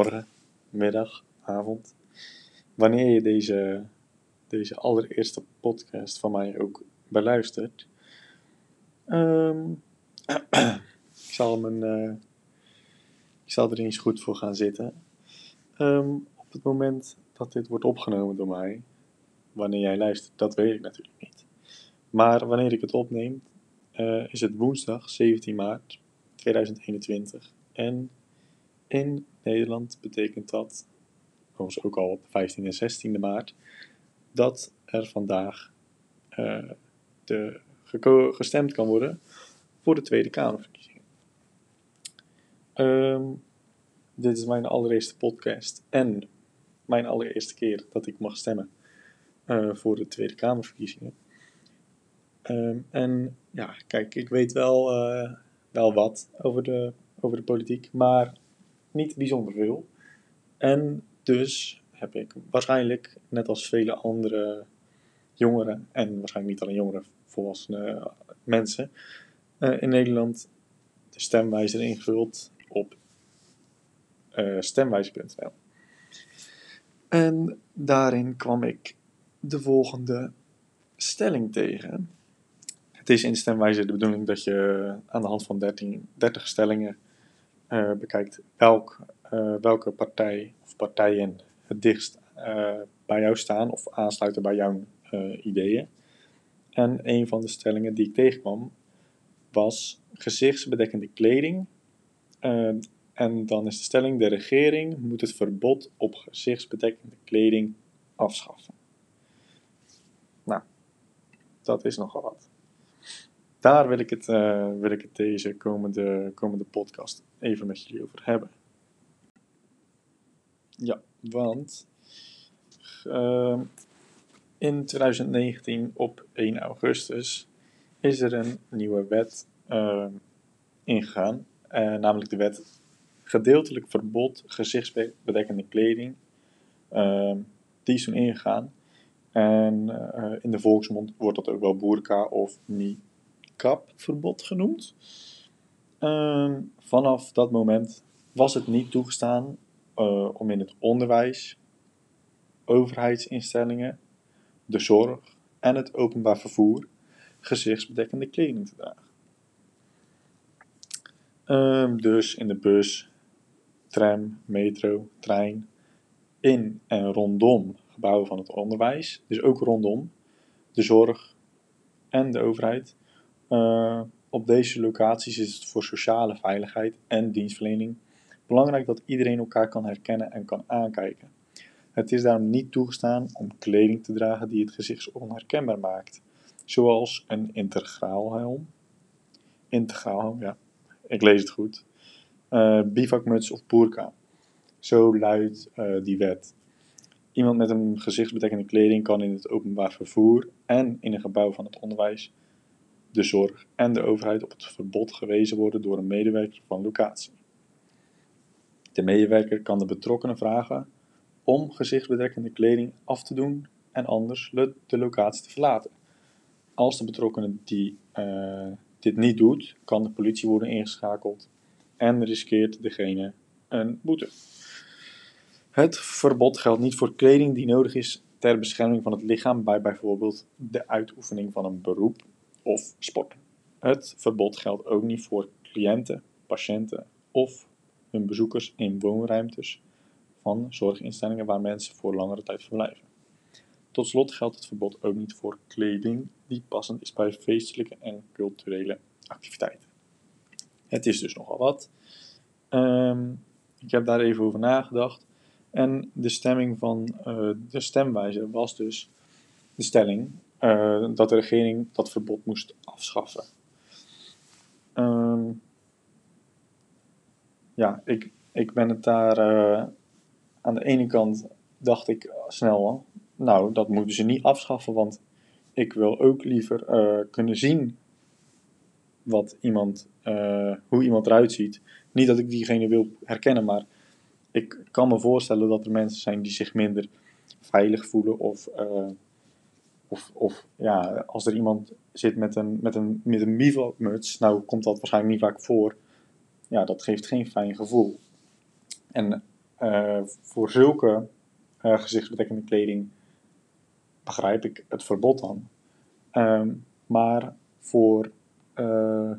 Morgen, middag, avond. Wanneer je deze, deze allereerste podcast van mij ook beluistert. Ehm, ik, zal mijn, eh, ik zal er eens goed voor gaan zitten. Ehm, op het moment dat dit wordt opgenomen door mij, wanneer jij luistert, dat weet ik natuurlijk niet. Maar wanneer ik het opneem, eh, is het woensdag 17 maart 2021. En in Nederland betekent dat, overigens ook al op 15 en 16 maart, dat er vandaag uh, de, gestemd kan worden voor de Tweede Kamerverkiezingen. Um, dit is mijn allereerste podcast en mijn allereerste keer dat ik mag stemmen uh, voor de Tweede Kamerverkiezingen. Um, en ja, kijk, ik weet wel, uh, wel wat over de, over de politiek, maar niet bijzonder veel. En dus heb ik waarschijnlijk, net als vele andere jongeren, en waarschijnlijk niet alleen jongeren, volwassene mensen, uh, in Nederland de stemwijzer ingevuld op uh, stemwijzer.nl. En daarin kwam ik de volgende stelling tegen. Het is in stemwijzer de bedoeling dat je aan de hand van 13, 30 stellingen uh, bekijkt uh, welke partij of partijen het dichtst uh, bij jou staan of aansluiten bij jouw ideeën. En een van de stellingen die ik tegenkwam was gezichtsbedekkende kleding. en dan is de stelling: de regering moet het verbod op gezichtsbedekkende kleding afschaffen. Nou, dat is nogal wat. Daar wil ik het, uh, wil ik deze komende, komende podcast even met jullie over hebben. Ja, want uh, in 2019 op 1 augustus is er een nieuwe wet uh, ingegaan, uh, namelijk de wet gedeeltelijk verbod gezichtsbedekkende kleding. Ehm, die is toen ingegaan. En uh, in de volksmond wordt dat ook wel burka of niqab-verbod genoemd. Uh, vanaf dat moment was het niet toegestaan uh, om in het onderwijs, overheidsinstellingen, de zorg en het openbaar vervoer gezichtsbedekkende kleding te dragen. Um, dus in de bus, tram, metro, trein, in en rondom gebouwen van het onderwijs, dus ook rondom de zorg en de overheid. Uh, op deze locaties is het voor sociale veiligheid en dienstverlening belangrijk dat iedereen elkaar kan herkennen en kan aankijken. Het is daarom niet toegestaan om kleding te dragen die het gezicht onherkenbaar maakt, zoals een integraal helm. Integraal helm, ja, ik lees het goed. Uh, bivakmuts of burka. Zo luidt uh, die wet. Iemand met een gezichtsbedekkende kleding kan in het openbaar vervoer en in een gebouw van het onderwijs, de zorg en de overheid op het verbod gewezen worden door een medewerker van locatie. De medewerker kan de betrokkenen vragen om gezichtsbedekkende kleding af te doen en anders de locatie te verlaten. Als de betrokkenen die, uh, dit niet doet, kan de politie worden ingeschakeld en riskeert degene een boete. Het verbod geldt niet voor kleding die nodig is ter bescherming van het lichaam bij bijvoorbeeld de uitoefening van een beroep of sport. Het verbod geldt ook niet voor cliënten, patiënten of hun bezoekers in woonruimtes van zorginstellingen waar mensen voor langere tijd verblijven. Tot slot geldt het verbod ook niet voor kleding die passend is bij feestelijke en culturele activiteiten. Het is dus nogal wat. Um, ik heb daar even over nagedacht. En de stemming van uh, de stemwijzer was dus de stelling uh, dat de regering dat verbod moest afschaffen. Um, ja, ik, ik ben het daar uh, aan de ene kant dacht ik snel, nou dat moeten ze niet afschaffen, want ik wil ook liever kunnen zien wat iemand, hoe iemand eruit ziet. Niet dat ik diegene wil herkennen, maar ik kan me voorstellen dat er mensen zijn die zich minder veilig voelen of, of, of ja, als er iemand zit met een, met een, met een nou komt dat waarschijnlijk niet vaak voor, ja, dat geeft geen fijn gevoel. En uh, voor zulke uh, gezichtsbedekkende kleding begrijp ik het verbod dan. Um, maar voor, uh,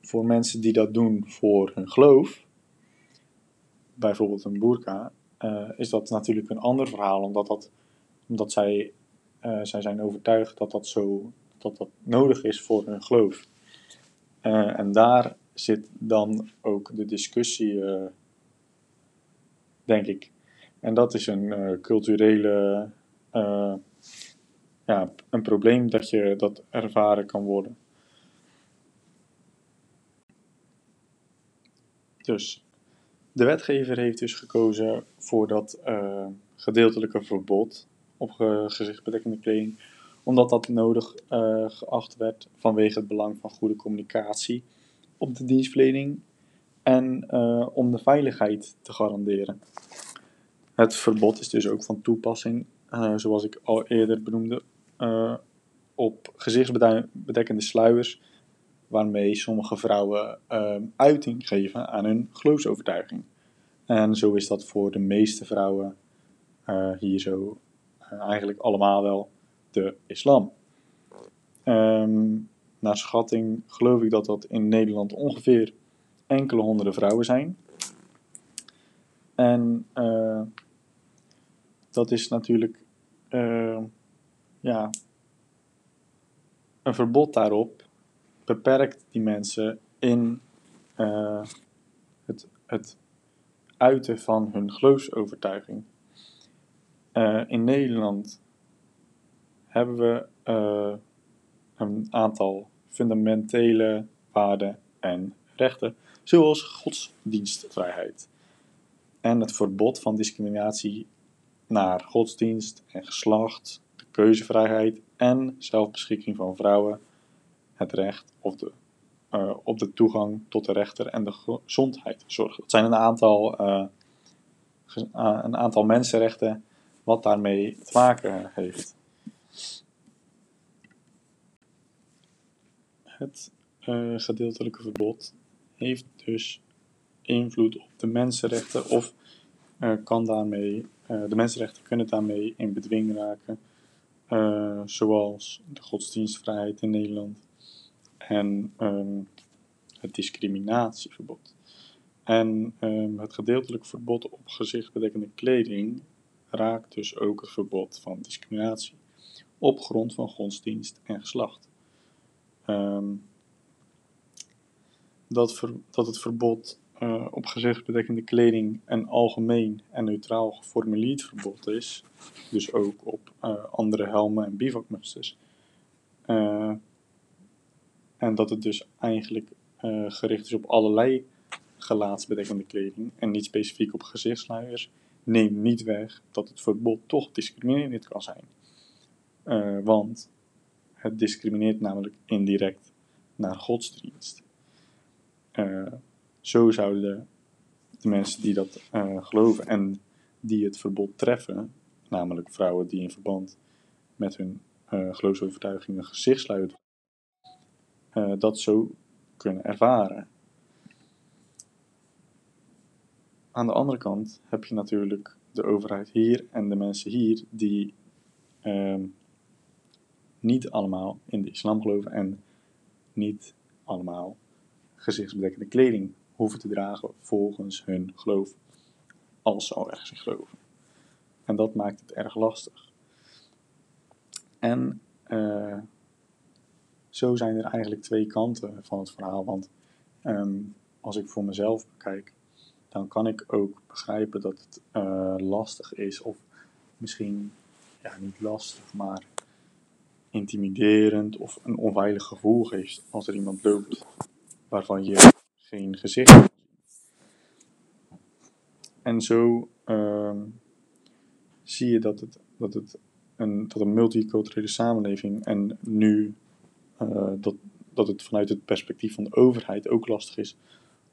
voor mensen die dat doen voor hun geloof, bijvoorbeeld een boerka, is dat natuurlijk een ander verhaal, omdat, dat, omdat zij, zij zijn overtuigd dat dat, zo, dat dat nodig is voor hun geloof. en daar zit dan ook de discussie denk ik. En dat is een culturele, ja, een probleem dat je dat ervaren kan worden. Dus de wetgever heeft dus gekozen voor dat gedeeltelijke verbod op gezichtbedekkende kleding, omdat dat nodig geacht werd vanwege het belang van goede communicatie op de dienstverlening en uh, om de veiligheid te garanderen. Het verbod is dus ook van toepassing, uh, zoals ik al eerder benoemde, op gezichtsbedekkende sluiers, waarmee sommige vrouwen uiting geven aan hun geloofsovertuiging. En zo is dat voor de meeste vrouwen hier zo eigenlijk allemaal wel de islam. Um, naar schatting geloof ik dat dat in Nederland ongeveer enkele honderden vrouwen zijn. En uh, dat is natuurlijk uh, ja, een verbod daarop beperkt die mensen in uh, het, het uiten van hun geloofsovertuiging. In Nederland hebben we een aantal fundamentele waarden en rechten zoals godsdienstvrijheid en het verbod van discriminatie naar godsdienst en geslacht, de keuzevrijheid en zelfbeschikking van vrouwen, het recht de, uh, op de toegang tot de rechter en de gezondheidszorg. Dat zijn een aantal, een aantal mensenrechten wat daarmee te maken heeft. Het uh, gedeeltelijke verbod heeft dus invloed op de mensenrechten of uh, kan daarmee, uh, de mensenrechten kunnen daarmee in bedwing raken, zoals de godsdienstvrijheid in Nederland en um, het discriminatieverbod. En um, het gedeeltelijk verbod op gezichtbedekkende kleding raakt dus ook het verbod van discriminatie op grond van godsdienst en geslacht. Um, dat, dat het verbod uh, op gezichtsbedekkende kleding een algemeen en neutraal geformuleerd verbod is, dus ook op uh, andere helmen en bivakmusters. Uh, en dat het dus eigenlijk gericht is op allerlei gelaatsbedekkende kleding en niet specifiek op gezichtsluiers, neemt niet weg dat het verbod toch discriminerend kan zijn. want het discrimineert namelijk indirect naar godsdienst. Uh, zo zouden de mensen die dat uh, geloven en die het verbod treffen, namelijk vrouwen die in verband met hun geloofsovertuigingen gezichtsluiten, uh, dat zo kunnen ervaren. Aan de andere kant heb je natuurlijk de overheid hier en de mensen hier die ehm, niet allemaal in de islam geloven en niet allemaal gezichtsbedekkende kleding hoeven te dragen volgens hun geloof, als ze al ergens geloven. En dat maakt het erg lastig. En uh, zo zijn er eigenlijk twee kanten van het verhaal. Want um, als ik voor mezelf bekijk, dan kan ik ook begrijpen dat het uh, lastig is, of misschien ja, niet lastig, maar intimiderend of een onveilig gevoel geeft als er iemand loopt waarvan je geen gezicht. En zo uh, zie je dat het, dat het een, dat een multiculturele samenleving en nu uh, dat, dat het vanuit het perspectief van de overheid ook lastig is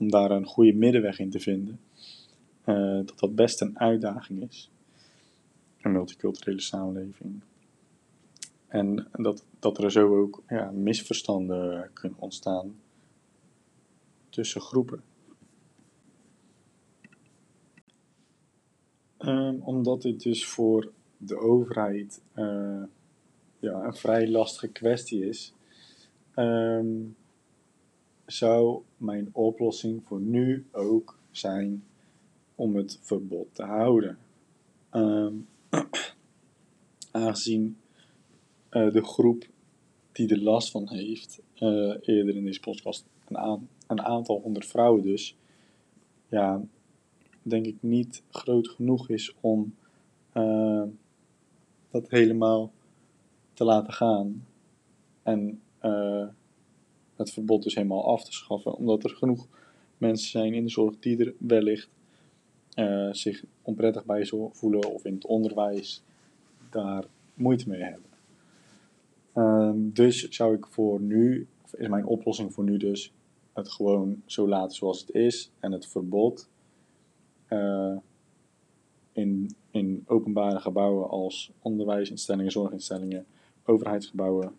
om daar een goede middenweg in te vinden. Uh, dat dat best een uitdaging is. Een multiculturele samenleving. En dat, dat er zo ook ja, misverstanden kunnen ontstaan tussen groepen. Ehm, omdat dit dus voor de overheid uh, ja, een vrij lastige kwestie is, um, zou mijn oplossing voor nu ook zijn om het verbod te houden. Um, aangezien uh, de groep die er last van heeft, uh, eerder in deze podcast een, een aantal honderd vrouwen dus, ja, denk ik niet groot genoeg is om uh, dat helemaal te laten gaan. En het verbod dus helemaal af te schaffen, omdat er genoeg mensen zijn in de zorg die er wellicht uh, zich onprettig bij voelen of in het onderwijs daar moeite mee hebben. Uh, dus zou ik voor nu, of is mijn oplossing voor nu dus, het gewoon zo laten zoals het is en het verbod uh, in, in openbare gebouwen als onderwijsinstellingen, zorginstellingen, overheidsgebouwen,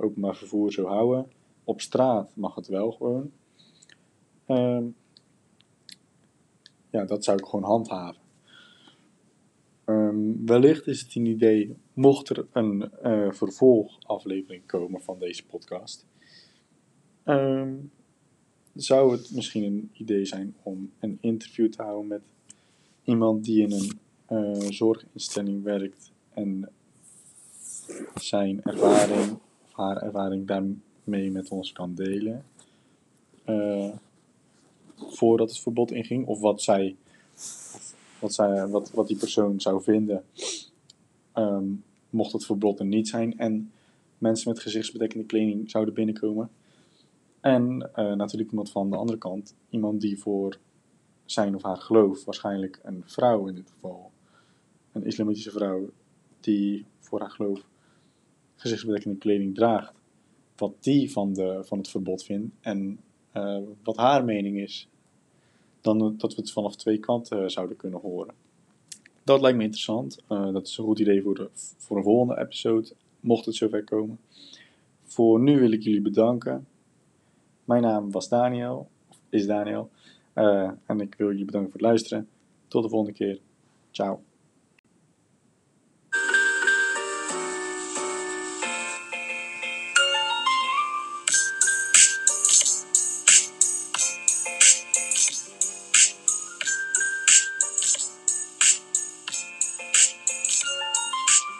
openbaar vervoer zo houden. Op straat mag het wel gewoon. Uh, ja, dat zou ik gewoon handhaven. Um, wellicht is het een idee, mocht er een uh, vervolgaflevering komen van deze podcast, um, zou het misschien een idee zijn om een interview te houden met iemand die in een uh, zorginstelling werkt en zijn ervaring haar ervaring daarmee met ons kan delen. Uh, voordat het verbod inging, of wat zij, wat, zij wat, wat die persoon zou vinden, um, mocht het verbod er niet zijn en mensen met gezichtsbedekkende kleding zouden binnenkomen. En uh, natuurlijk iemand van de andere kant, iemand die voor zijn of haar geloof, waarschijnlijk een vrouw in dit geval, een islamitische vrouw, die voor haar geloof gezichtsbedekkende kleding draagt, wat die van, de, van het verbod vindt en uh, wat haar mening is, dan dat we het vanaf twee kanten uh, zouden kunnen horen. Dat lijkt me interessant. Dat is een goed idee voor, de, voor een volgende episode, mocht het zover komen. Voor nu wil ik jullie bedanken. Mijn naam was Daniel, is Daniel, en ik wil jullie bedanken voor het luisteren. Tot de volgende keer. Ciao.